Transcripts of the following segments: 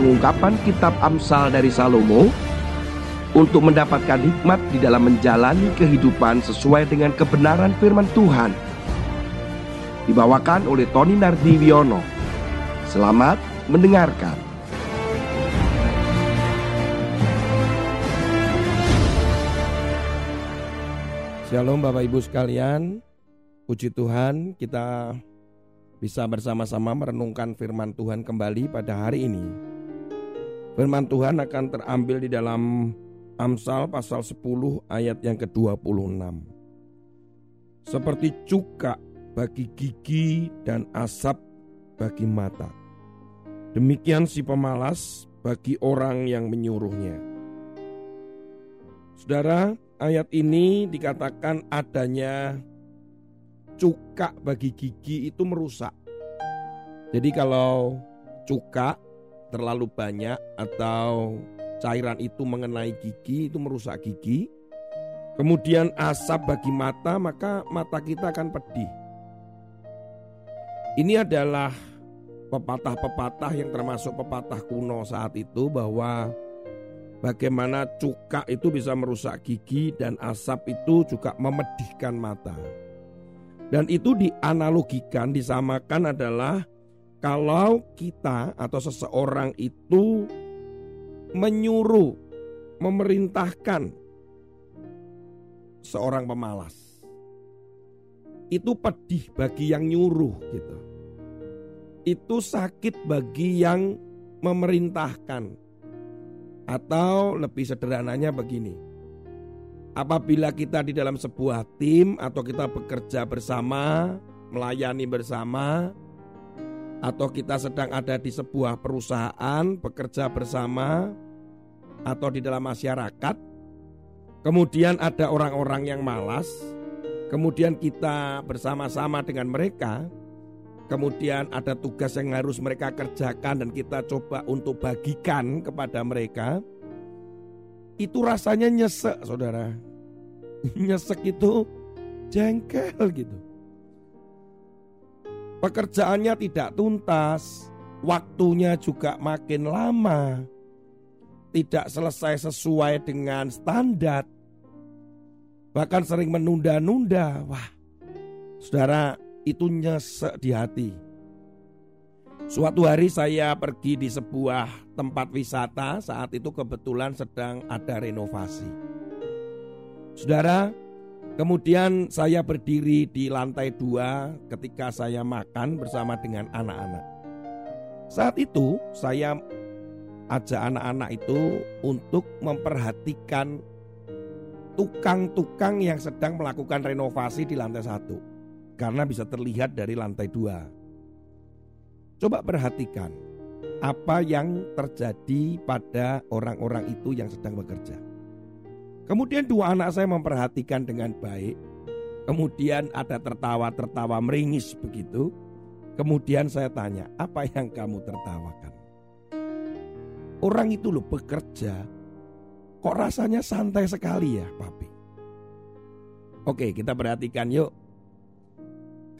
pengungkapan kitab Amsal dari Salomo untuk mendapatkan hikmat di dalam menjalani kehidupan sesuai dengan kebenaran firman Tuhan. Dibawakan oleh Tony Nardiwiono. Selamat mendengarkan. Shalom Bapak Ibu sekalian, puji Tuhan kita bisa bersama-sama merenungkan firman Tuhan kembali pada hari ini. Firman Tuhan akan terambil di dalam Amsal pasal 10 ayat yang ke-26. Seperti cuka bagi gigi dan asap bagi mata. Demikian si pemalas bagi orang yang menyuruhnya. Saudara, ayat ini dikatakan adanya cuka bagi gigi itu merusak. Jadi kalau cuka terlalu banyak atau cairan itu mengenai gigi itu merusak gigi. Kemudian asap bagi mata maka mata kita akan pedih. Ini adalah pepatah-pepatah yang termasuk pepatah kuno saat itu bahwa bagaimana cuka itu bisa merusak gigi dan asap itu juga memedihkan mata. Dan itu dianalogikan, disamakan adalah kalau kita atau seseorang itu menyuruh, memerintahkan seorang pemalas. Itu pedih bagi yang nyuruh gitu. Itu sakit bagi yang memerintahkan atau lebih sederhananya begini. Apabila kita di dalam sebuah tim atau kita bekerja bersama, melayani bersama, atau kita sedang ada di sebuah perusahaan, bekerja bersama, atau di dalam masyarakat, kemudian ada orang-orang yang malas, kemudian kita bersama-sama dengan mereka, kemudian ada tugas yang harus mereka kerjakan dan kita coba untuk bagikan kepada mereka, itu rasanya nyesek saudara. nyesek itu jengkel gitu. Pekerjaannya tidak tuntas, waktunya juga makin lama, tidak selesai sesuai dengan standar, bahkan sering menunda-nunda. Wah, saudara, itu nyesek di hati. Suatu hari saya pergi di sebuah tempat wisata, saat itu kebetulan sedang ada renovasi. Saudara, kemudian saya berdiri di lantai dua ketika saya makan bersama dengan anak-anak. Saat itu saya ajak anak-anak itu untuk memperhatikan tukang-tukang yang sedang melakukan renovasi di lantai satu karena bisa terlihat dari lantai dua. Coba perhatikan apa yang terjadi pada orang-orang itu yang sedang bekerja. Kemudian dua anak saya memperhatikan dengan baik. Kemudian ada tertawa-tertawa meringis begitu. Kemudian saya tanya, apa yang kamu tertawakan? Orang itu loh bekerja, kok rasanya santai sekali ya papi? Oke kita perhatikan yuk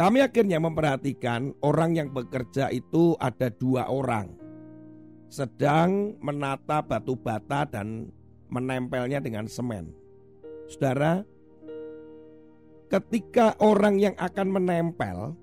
kami akhirnya memperhatikan orang yang bekerja itu ada dua orang. Sedang menata batu bata dan menempelnya dengan semen. Saudara, ketika orang yang akan menempel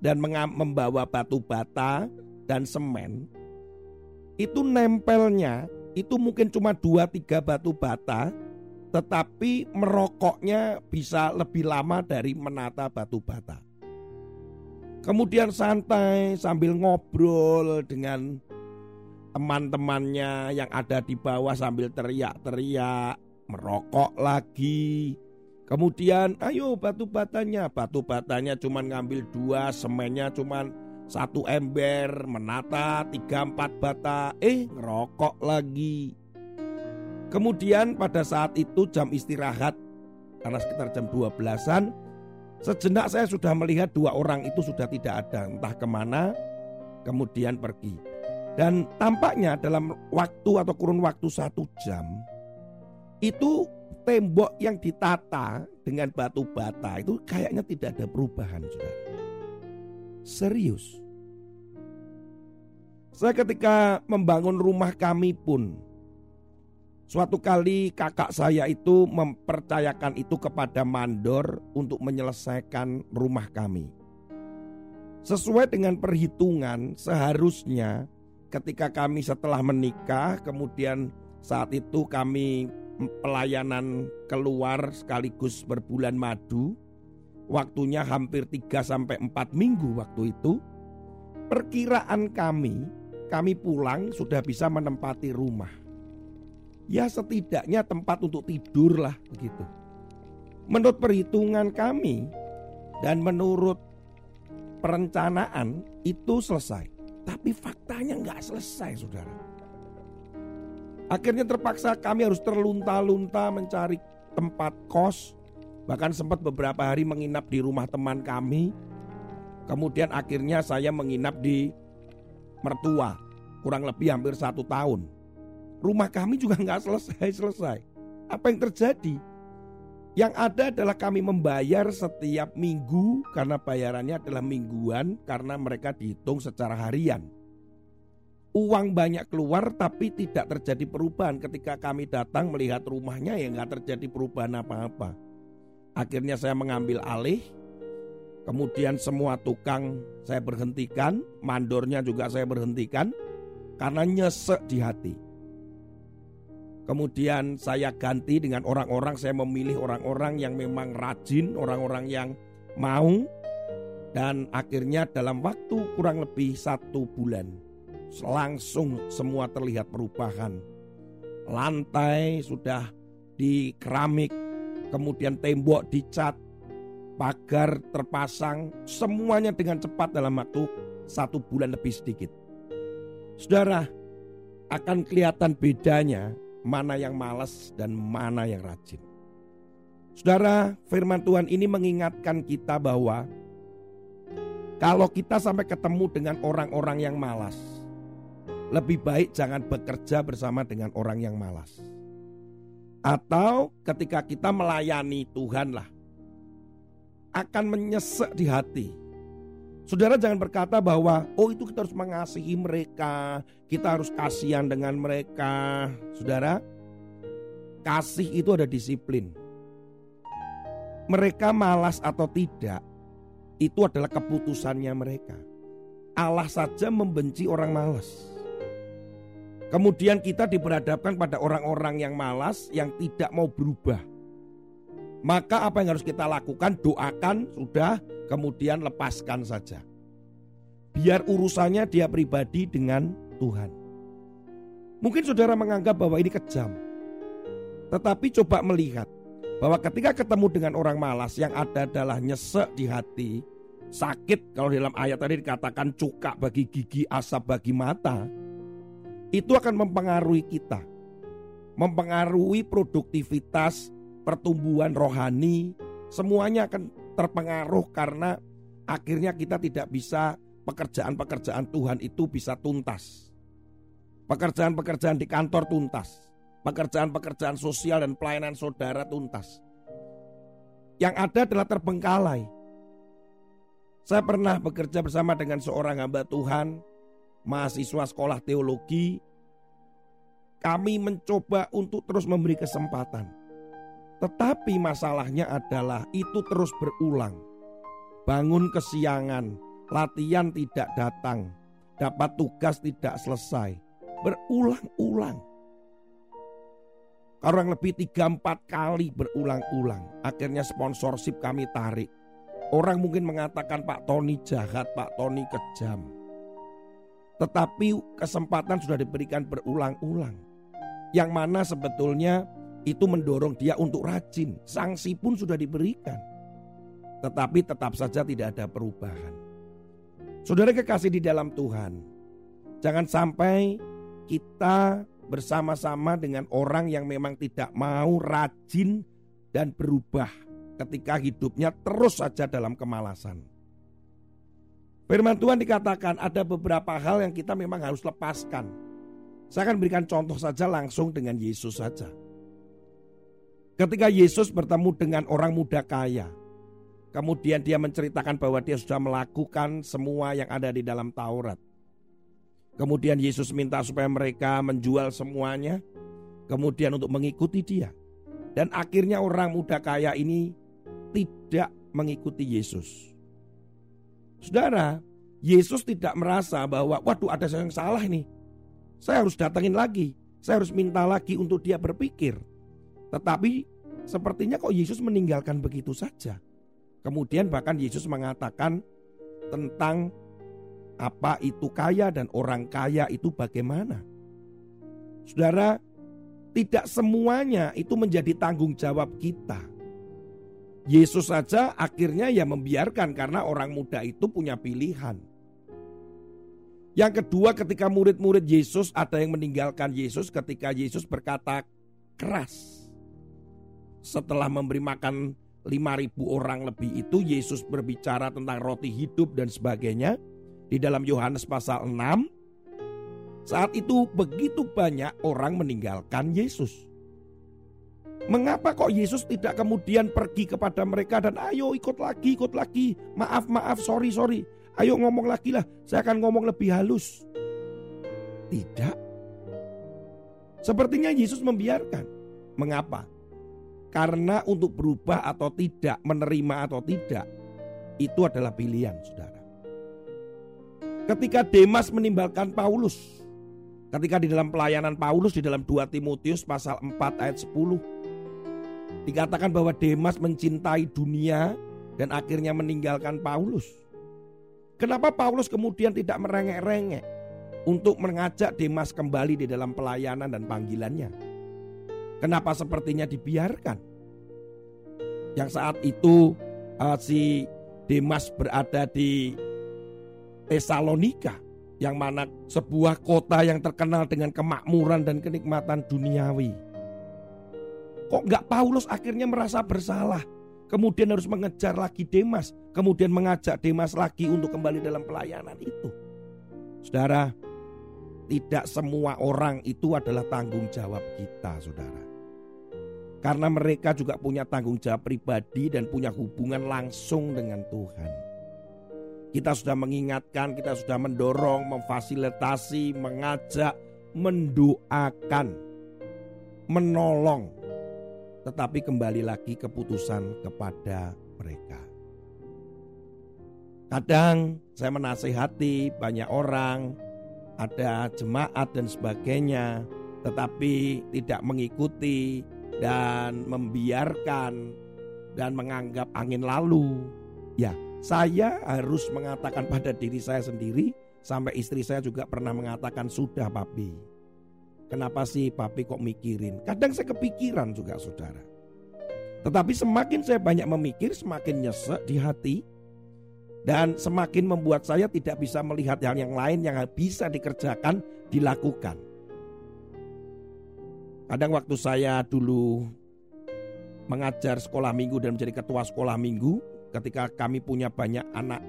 dan membawa batu bata dan semen, itu nempelnya itu mungkin cuma dua tiga batu bata tetapi merokoknya bisa lebih lama dari menata batu bata. Kemudian santai sambil ngobrol dengan teman-temannya yang ada di bawah sambil teriak-teriak, merokok lagi. Kemudian ayo batu batanya, batu batanya cuma ngambil dua, semennya cuma satu ember, menata tiga empat bata, eh ngerokok lagi. Kemudian pada saat itu jam istirahat karena sekitar jam 12-an sejenak saya sudah melihat dua orang itu sudah tidak ada entah ke mana kemudian pergi. Dan tampaknya dalam waktu atau kurun waktu satu jam itu tembok yang ditata dengan batu bata itu kayaknya tidak ada perubahan sudah. Serius. Saya ketika membangun rumah kami pun Suatu kali kakak saya itu mempercayakan itu kepada mandor untuk menyelesaikan rumah kami. Sesuai dengan perhitungan seharusnya ketika kami setelah menikah kemudian saat itu kami pelayanan keluar sekaligus berbulan madu. Waktunya hampir 3 sampai 4 minggu waktu itu. Perkiraan kami, kami pulang sudah bisa menempati rumah ya setidaknya tempat untuk tidur lah begitu. Menurut perhitungan kami dan menurut perencanaan itu selesai. Tapi faktanya nggak selesai saudara. Akhirnya terpaksa kami harus terlunta-lunta mencari tempat kos. Bahkan sempat beberapa hari menginap di rumah teman kami. Kemudian akhirnya saya menginap di mertua kurang lebih hampir satu tahun rumah kami juga nggak selesai-selesai. Apa yang terjadi? Yang ada adalah kami membayar setiap minggu karena bayarannya adalah mingguan karena mereka dihitung secara harian. Uang banyak keluar tapi tidak terjadi perubahan ketika kami datang melihat rumahnya ya nggak terjadi perubahan apa-apa. Akhirnya saya mengambil alih, kemudian semua tukang saya berhentikan, mandornya juga saya berhentikan karena nyesek di hati. Kemudian saya ganti dengan orang-orang, saya memilih orang-orang yang memang rajin, orang-orang yang mau. Dan akhirnya dalam waktu kurang lebih satu bulan, langsung semua terlihat perubahan. Lantai sudah di keramik, kemudian tembok dicat, pagar terpasang, semuanya dengan cepat dalam waktu satu bulan lebih sedikit. Saudara, akan kelihatan bedanya mana yang malas dan mana yang rajin. Saudara, firman Tuhan ini mengingatkan kita bahwa kalau kita sampai ketemu dengan orang-orang yang malas, lebih baik jangan bekerja bersama dengan orang yang malas. Atau ketika kita melayani Tuhan lah, akan menyesek di hati Saudara jangan berkata bahwa oh itu kita harus mengasihi mereka, kita harus kasihan dengan mereka. Saudara, kasih itu ada disiplin. Mereka malas atau tidak, itu adalah keputusannya mereka. Allah saja membenci orang malas. Kemudian kita diperhadapkan pada orang-orang yang malas yang tidak mau berubah. Maka apa yang harus kita lakukan? Doakan sudah, kemudian lepaskan saja. Biar urusannya dia pribadi dengan Tuhan. Mungkin saudara menganggap bahwa ini kejam. Tetapi coba melihat bahwa ketika ketemu dengan orang malas yang ada adalah nyesek di hati, sakit kalau dalam ayat tadi dikatakan cuka bagi gigi, asap bagi mata, itu akan mempengaruhi kita. Mempengaruhi produktivitas, pertumbuhan rohani, semuanya akan terpengaruh karena akhirnya kita tidak bisa pekerjaan-pekerjaan Tuhan itu bisa tuntas. Pekerjaan-pekerjaan di kantor tuntas. Pekerjaan-pekerjaan sosial dan pelayanan saudara tuntas. Yang ada adalah terbengkalai. Saya pernah bekerja bersama dengan seorang hamba Tuhan, mahasiswa sekolah teologi. Kami mencoba untuk terus memberi kesempatan tetapi masalahnya adalah itu terus berulang. Bangun kesiangan, latihan tidak datang, dapat tugas tidak selesai. Berulang-ulang. Orang lebih tiga empat kali berulang-ulang. Akhirnya sponsorship kami tarik. Orang mungkin mengatakan Pak Tony jahat, Pak Tony kejam. Tetapi kesempatan sudah diberikan berulang-ulang. Yang mana sebetulnya itu mendorong dia untuk rajin. Sanksi pun sudah diberikan. Tetapi tetap saja tidak ada perubahan. Saudara kekasih di dalam Tuhan, jangan sampai kita bersama-sama dengan orang yang memang tidak mau rajin dan berubah ketika hidupnya terus saja dalam kemalasan. Firman Tuhan dikatakan ada beberapa hal yang kita memang harus lepaskan. Saya akan berikan contoh saja langsung dengan Yesus saja. Ketika Yesus bertemu dengan orang muda kaya, kemudian dia menceritakan bahwa dia sudah melakukan semua yang ada di dalam Taurat. Kemudian Yesus minta supaya mereka menjual semuanya, kemudian untuk mengikuti Dia. Dan akhirnya orang muda kaya ini tidak mengikuti Yesus. Saudara, Yesus tidak merasa bahwa waduh ada yang salah nih. Saya harus datangin lagi, saya harus minta lagi untuk dia berpikir. Tetapi sepertinya kok Yesus meninggalkan begitu saja. Kemudian bahkan Yesus mengatakan tentang apa itu kaya dan orang kaya itu bagaimana. Saudara, tidak semuanya itu menjadi tanggung jawab kita. Yesus saja akhirnya ya membiarkan karena orang muda itu punya pilihan. Yang kedua ketika murid-murid Yesus ada yang meninggalkan Yesus ketika Yesus berkata keras. Setelah memberi makan 5000 orang lebih itu Yesus berbicara tentang roti hidup dan sebagainya di dalam Yohanes pasal 6. Saat itu begitu banyak orang meninggalkan Yesus. Mengapa kok Yesus tidak kemudian pergi kepada mereka dan ayo ikut lagi, ikut lagi. Maaf, maaf, sorry, sorry. Ayo ngomong lagi lah, saya akan ngomong lebih halus. Tidak. Sepertinya Yesus membiarkan. Mengapa? Karena untuk berubah atau tidak, menerima atau tidak, itu adalah pilihan saudara. Ketika Demas menimbalkan Paulus, ketika di dalam pelayanan Paulus di dalam 2 Timotius pasal 4 ayat 10, Dikatakan bahwa Demas mencintai dunia dan akhirnya meninggalkan Paulus. Kenapa Paulus kemudian tidak merengek-rengek untuk mengajak Demas kembali di dalam pelayanan dan panggilannya? Kenapa sepertinya dibiarkan? Yang saat itu uh, si Demas berada di Tesalonika yang mana sebuah kota yang terkenal dengan kemakmuran dan kenikmatan duniawi. Kok nggak Paulus akhirnya merasa bersalah? Kemudian harus mengejar lagi Demas. Kemudian mengajak Demas lagi untuk kembali dalam pelayanan itu. Saudara, tidak semua orang itu adalah tanggung jawab kita saudara. Karena mereka juga punya tanggung jawab pribadi dan punya hubungan langsung dengan Tuhan. Kita sudah mengingatkan, kita sudah mendorong, memfasilitasi, mengajak, mendoakan, menolong tetapi kembali lagi keputusan kepada mereka. Kadang saya menasehati banyak orang, ada jemaat dan sebagainya, tetapi tidak mengikuti dan membiarkan dan menganggap angin lalu. Ya, saya harus mengatakan pada diri saya sendiri, sampai istri saya juga pernah mengatakan sudah papi Kenapa sih papi kok mikirin? Kadang saya kepikiran juga saudara. Tetapi semakin saya banyak memikir semakin nyesek di hati. Dan semakin membuat saya tidak bisa melihat hal yang lain yang bisa dikerjakan, dilakukan. Kadang waktu saya dulu mengajar sekolah minggu dan menjadi ketua sekolah minggu, ketika kami punya banyak anak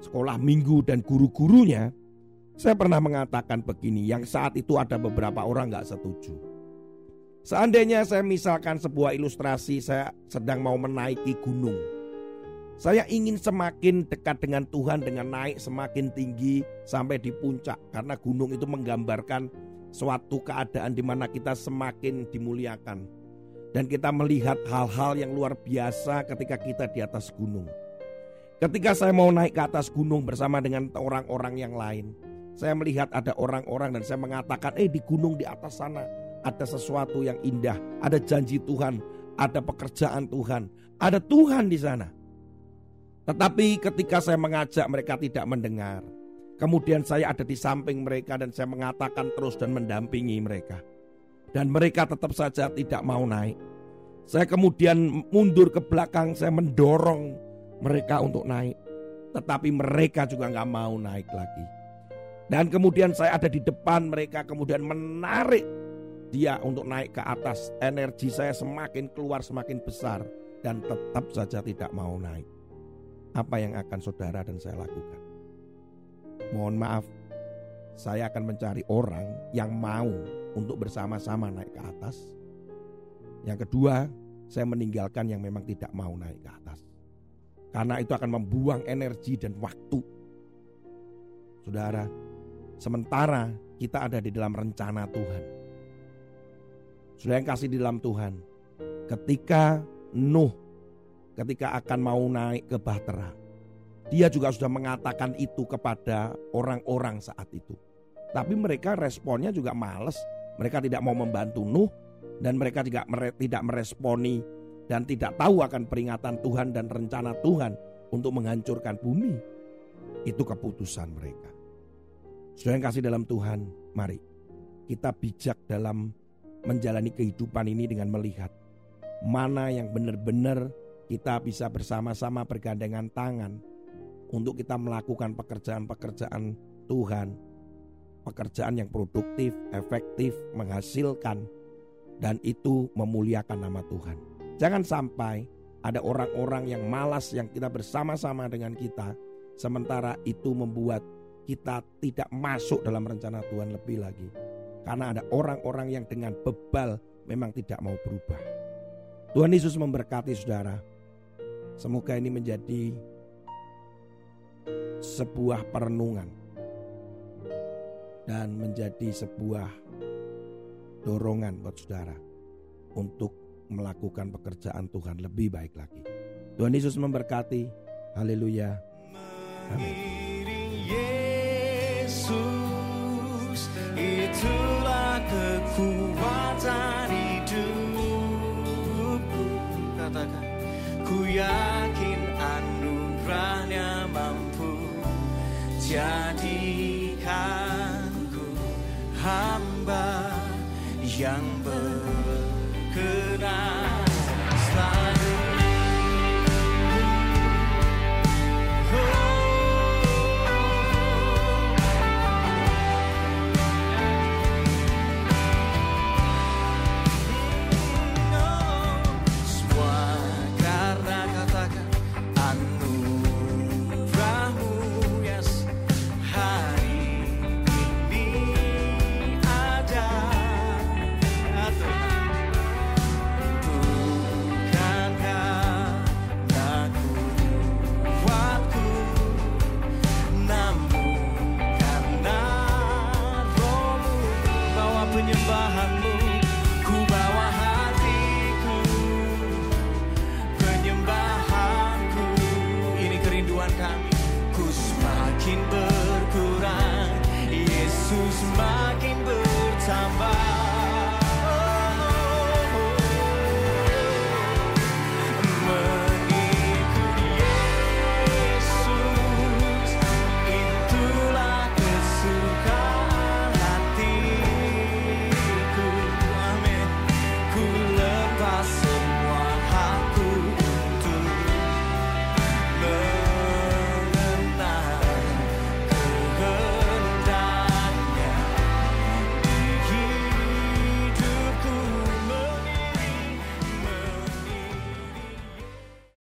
sekolah minggu dan guru-gurunya, saya pernah mengatakan begini, yang saat itu ada beberapa orang nggak setuju. Seandainya saya misalkan sebuah ilustrasi, saya sedang mau menaiki gunung. Saya ingin semakin dekat dengan Tuhan dengan naik semakin tinggi sampai di puncak. Karena gunung itu menggambarkan suatu keadaan di mana kita semakin dimuliakan. Dan kita melihat hal-hal yang luar biasa ketika kita di atas gunung. Ketika saya mau naik ke atas gunung bersama dengan orang-orang yang lain, saya melihat ada orang-orang dan saya mengatakan, eh di gunung di atas sana ada sesuatu yang indah, ada janji Tuhan, ada pekerjaan Tuhan, ada Tuhan di sana. Tetapi ketika saya mengajak mereka tidak mendengar. Kemudian saya ada di samping mereka dan saya mengatakan terus dan mendampingi mereka. Dan mereka tetap saja tidak mau naik. Saya kemudian mundur ke belakang, saya mendorong mereka untuk naik. Tetapi mereka juga nggak mau naik lagi. Dan kemudian saya ada di depan mereka kemudian menarik dia untuk naik ke atas. Energi saya semakin keluar semakin besar dan tetap saja tidak mau naik. Apa yang akan saudara dan saya lakukan? Mohon maaf, saya akan mencari orang yang mau untuk bersama-sama naik ke atas. Yang kedua, saya meninggalkan yang memang tidak mau naik ke atas. Karena itu akan membuang energi dan waktu. Saudara, Sementara kita ada di dalam rencana Tuhan. Sudah yang kasih di dalam Tuhan. Ketika Nuh ketika akan mau naik ke Bahtera. Dia juga sudah mengatakan itu kepada orang-orang saat itu. Tapi mereka responnya juga males. Mereka tidak mau membantu Nuh dan mereka juga tidak meresponi dan tidak tahu akan peringatan Tuhan dan rencana Tuhan untuk menghancurkan bumi. Itu keputusan mereka. Sudah yang kasih dalam Tuhan, mari kita bijak dalam menjalani kehidupan ini dengan melihat mana yang benar-benar kita bisa bersama-sama bergandengan tangan untuk kita melakukan pekerjaan-pekerjaan Tuhan, pekerjaan yang produktif, efektif, menghasilkan, dan itu memuliakan nama Tuhan. Jangan sampai ada orang-orang yang malas yang kita bersama-sama dengan kita, sementara itu membuat kita tidak masuk dalam rencana Tuhan lebih lagi. Karena ada orang-orang yang dengan bebal memang tidak mau berubah. Tuhan Yesus memberkati saudara. Semoga ini menjadi sebuah perenungan dan menjadi sebuah dorongan buat saudara untuk melakukan pekerjaan Tuhan lebih baik lagi. Tuhan Yesus memberkati. Haleluya. Amin. Yesus itulah kekuatan hidupku katakan Ku yakin hamba yang berkenan